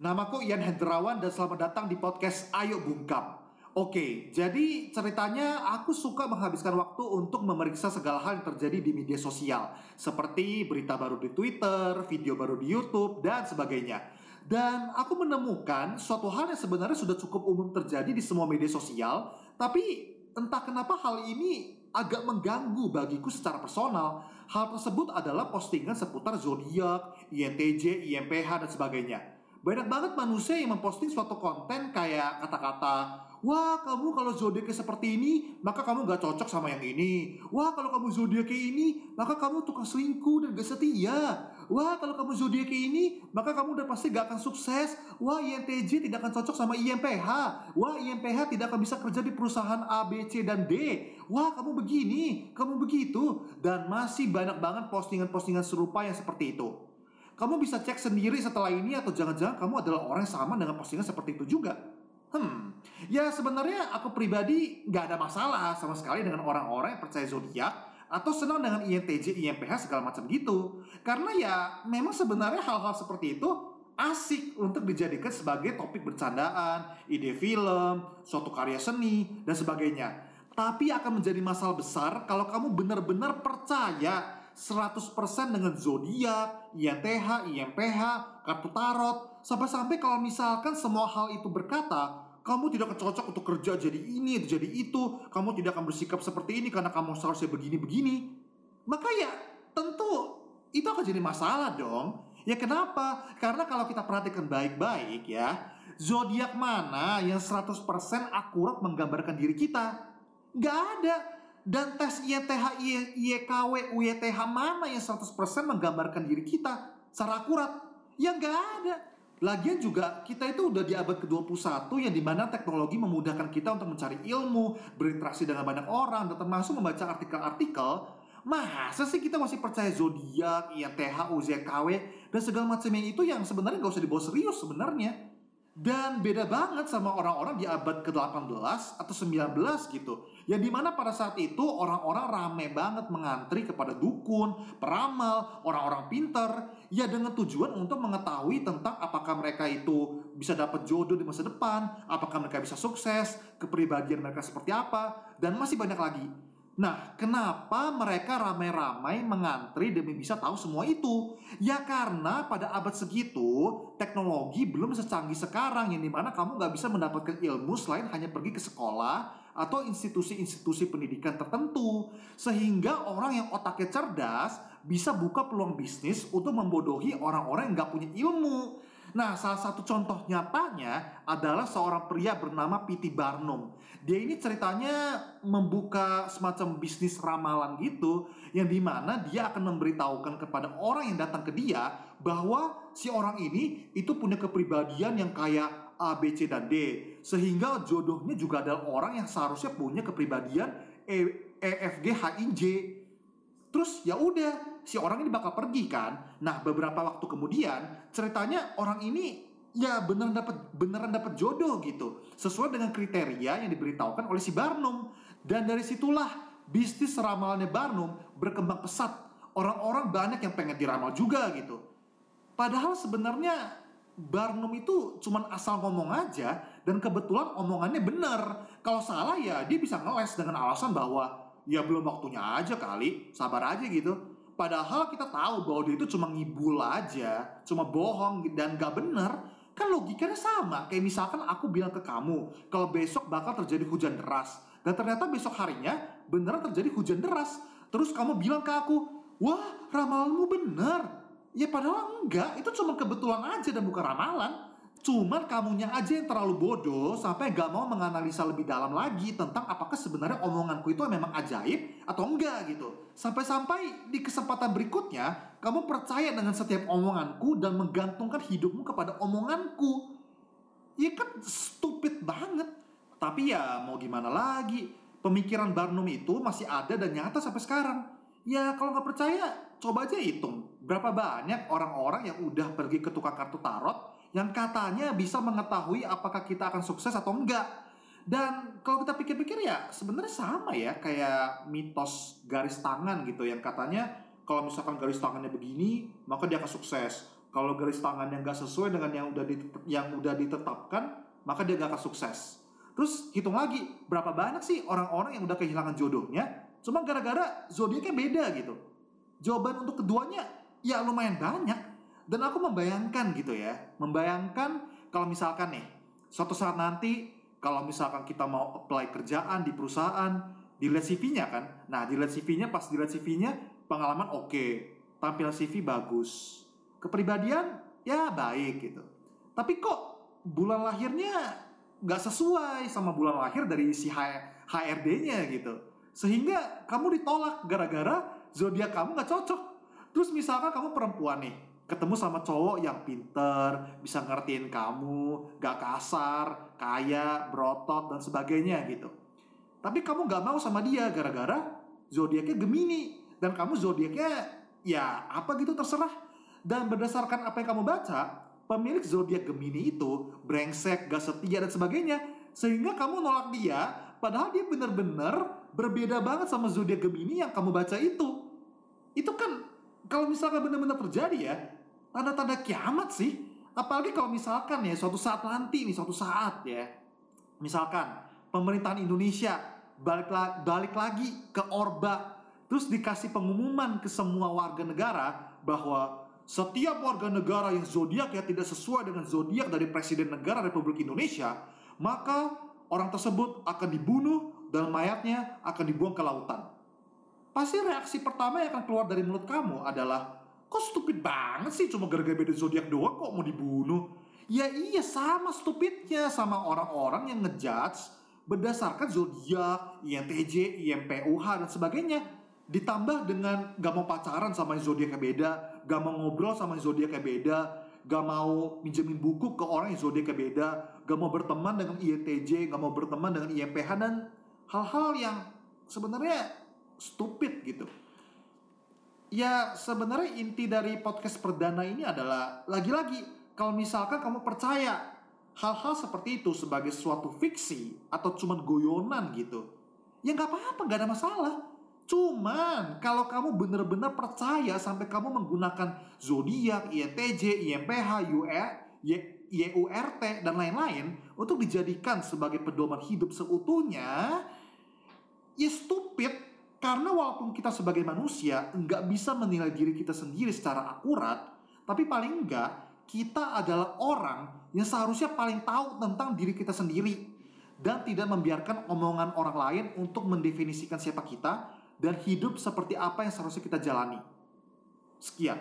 Namaku Ian Hendrawan dan selamat datang di podcast Ayo Bungkam. Oke, jadi ceritanya aku suka menghabiskan waktu untuk memeriksa segala hal yang terjadi di media sosial. Seperti berita baru di Twitter, video baru di Youtube, dan sebagainya. Dan aku menemukan suatu hal yang sebenarnya sudah cukup umum terjadi di semua media sosial Tapi entah kenapa hal ini agak mengganggu bagiku secara personal. Hal tersebut adalah postingan seputar zodiak, INTJ, IMPH, dan sebagainya banyak banget manusia yang memposting suatu konten kayak kata-kata Wah kamu kalau zodiaknya seperti ini Maka kamu gak cocok sama yang ini. Wah kalau kamu zodiaknya ini Maka kamu tukang selingkuh dan gak setia. Wah kalau kamu zodiaknya ini Maka kamu udah pasti gak akan sukses. Wah INTJ tidak akan cocok sama IMPH Wah IMPH tidak akan bisa kerja di perusahaan A, B, C, dan D. Wah kamu begini Kamu begitu. Dan masih banyak banget postingan-postingan serupa yang seperti itu kamu bisa cek sendiri setelah ini atau jangan-jangan kamu adalah orang yang sama dengan postingan seperti itu juga. Hmm, ya sebenarnya aku pribadi nggak ada masalah sama sekali dengan orang-orang yang percaya zodiak atau senang dengan INTJ, IMPH segala macam gitu. Karena ya memang sebenarnya hal-hal seperti itu asik untuk dijadikan sebagai topik bercandaan, ide film, suatu karya seni, dan sebagainya. Tapi akan menjadi masalah besar kalau kamu benar-benar percaya 100% dengan zodiak, INTH, IMPH, kartu tarot, sampai-sampai kalau misalkan semua hal itu berkata, kamu tidak cocok untuk kerja jadi ini, jadi itu, kamu tidak akan bersikap seperti ini karena kamu seharusnya begini-begini. Maka ya, tentu itu akan jadi masalah dong. Ya kenapa? Karena kalau kita perhatikan baik-baik ya, zodiak mana yang 100% akurat menggambarkan diri kita? Gak ada dan tes IETH, IEKW, UETH mana yang 100% menggambarkan diri kita secara akurat? Ya nggak ada. Lagian juga kita itu udah di abad ke-21 yang di mana teknologi memudahkan kita untuk mencari ilmu, berinteraksi dengan banyak orang, dan termasuk membaca artikel-artikel. Masa sih kita masih percaya zodiak, IETH, UZKW, dan segala macamnya itu yang sebenarnya nggak usah dibawa serius sebenarnya. Dan beda banget sama orang-orang di abad ke-18 atau 19 gitu. Ya di mana pada saat itu orang-orang rame banget mengantri kepada dukun, peramal, orang-orang pinter. Ya dengan tujuan untuk mengetahui tentang apakah mereka itu bisa dapat jodoh di masa depan, apakah mereka bisa sukses, kepribadian mereka seperti apa, dan masih banyak lagi. Nah, kenapa mereka ramai-ramai mengantri demi bisa tahu semua itu? Ya karena pada abad segitu, teknologi belum secanggih sekarang yang di mana kamu nggak bisa mendapatkan ilmu selain hanya pergi ke sekolah atau institusi-institusi pendidikan tertentu. Sehingga orang yang otaknya cerdas bisa buka peluang bisnis untuk membodohi orang-orang yang nggak punya ilmu. Nah, salah satu contoh nyatanya adalah seorang pria bernama P.T. Barnum. Dia ini ceritanya membuka semacam bisnis ramalan gitu, yang di mana dia akan memberitahukan kepada orang yang datang ke dia bahwa si orang ini itu punya kepribadian yang kayak A, B, C, dan D. Sehingga jodohnya juga adalah orang yang seharusnya punya kepribadian E, e F, G, H, I, J. Terus ya udah, si orang ini bakal pergi kan. Nah, beberapa waktu kemudian ceritanya orang ini ya beneran dapat beneran dapat jodoh gitu, sesuai dengan kriteria yang diberitahukan oleh si Barnum. Dan dari situlah bisnis ramalannya Barnum berkembang pesat. Orang-orang banyak yang pengen diramal juga gitu. Padahal sebenarnya Barnum itu cuman asal ngomong aja dan kebetulan omongannya bener. Kalau salah ya dia bisa ngeles dengan alasan bahwa ya belum waktunya aja kali, sabar aja gitu. Padahal kita tahu bahwa dia itu cuma ngibul aja, cuma bohong dan gak bener. Kan logikanya sama, kayak misalkan aku bilang ke kamu, kalau besok bakal terjadi hujan deras. Dan ternyata besok harinya beneran terjadi hujan deras. Terus kamu bilang ke aku, wah ramalanmu bener. Ya padahal enggak, itu cuma kebetulan aja dan bukan ramalan. Cuman kamunya aja yang terlalu bodoh sampai gak mau menganalisa lebih dalam lagi tentang apakah sebenarnya omonganku itu memang ajaib atau enggak gitu. Sampai-sampai di kesempatan berikutnya, kamu percaya dengan setiap omonganku dan menggantungkan hidupmu kepada omonganku. Ya kan stupid banget. Tapi ya mau gimana lagi, pemikiran Barnum itu masih ada dan nyata sampai sekarang. Ya kalau nggak percaya, coba aja hitung berapa banyak orang-orang yang udah pergi ke tukang kartu tarot yang katanya bisa mengetahui apakah kita akan sukses atau enggak. Dan kalau kita pikir-pikir ya sebenarnya sama ya kayak mitos garis tangan gitu yang katanya kalau misalkan garis tangannya begini maka dia akan sukses. Kalau garis tangannya nggak sesuai dengan yang udah yang udah ditetapkan, maka dia nggak akan sukses. Terus hitung lagi, berapa banyak sih orang-orang yang udah kehilangan jodohnya, cuma gara-gara zodiaknya beda gitu. Jawaban untuk keduanya ya lumayan banyak. Dan aku membayangkan gitu ya, membayangkan kalau misalkan nih, suatu saat nanti kalau misalkan kita mau apply kerjaan di perusahaan, dilihat CV-nya kan. Nah, dilihat CV-nya pas dilihat CV-nya pengalaman oke, tampilan CV bagus. Kepribadian ya baik gitu. Tapi kok bulan lahirnya nggak sesuai sama bulan lahir dari si HRD-nya gitu. Sehingga kamu ditolak gara-gara zodiak kamu nggak cocok. Terus misalkan kamu perempuan nih, ketemu sama cowok yang pinter, bisa ngertiin kamu, gak kasar, kaya, berotot, dan sebagainya gitu. Tapi kamu gak mau sama dia gara-gara zodiaknya Gemini. Dan kamu zodiaknya ya apa gitu terserah. Dan berdasarkan apa yang kamu baca, pemilik zodiak Gemini itu brengsek, gak setia, dan sebagainya. Sehingga kamu nolak dia, padahal dia benar-benar berbeda banget sama zodiak Gemini yang kamu baca itu. Itu kan kalau misalkan benar-benar terjadi ya, tanda-tanda kiamat sih. Apalagi kalau misalkan ya suatu saat nanti nih, suatu saat ya. Misalkan pemerintahan Indonesia balik, la- balik lagi ke Orba, terus dikasih pengumuman ke semua warga negara bahwa setiap warga negara yang zodiaknya tidak sesuai dengan zodiak dari Presiden Negara Republik Indonesia, maka orang tersebut akan dibunuh dan mayatnya akan dibuang ke lautan. Pasti reaksi pertama yang akan keluar dari mulut kamu adalah, kok stupid banget sih cuma gara-gara beda zodiak doang kok mau dibunuh? Ya iya sama stupidnya sama orang-orang yang ngejudge berdasarkan zodiak, INTJ, IMPUH dan sebagainya. Ditambah dengan gak mau pacaran sama yang zodiaknya beda, gak mau ngobrol sama yang zodiaknya beda, gak mau minjemin buku ke orang yang zodiaknya beda, gak mau berteman dengan INTJ, gak mau berteman dengan IMPH dan hal-hal yang sebenarnya stupid gitu. Ya sebenarnya inti dari podcast perdana ini adalah lagi-lagi kalau misalkan kamu percaya hal-hal seperti itu sebagai suatu fiksi atau cuman goyonan gitu, ya nggak apa-apa, nggak ada masalah. Cuman kalau kamu benar-benar percaya sampai kamu menggunakan zodiak, INTJ, IMPH, UE, YURT dan lain-lain untuk dijadikan sebagai pedoman hidup seutuhnya, ya stupid karena walaupun kita sebagai manusia nggak bisa menilai diri kita sendiri secara akurat, tapi paling enggak kita adalah orang yang seharusnya paling tahu tentang diri kita sendiri dan tidak membiarkan omongan orang lain untuk mendefinisikan siapa kita dan hidup seperti apa yang seharusnya kita jalani. Sekian.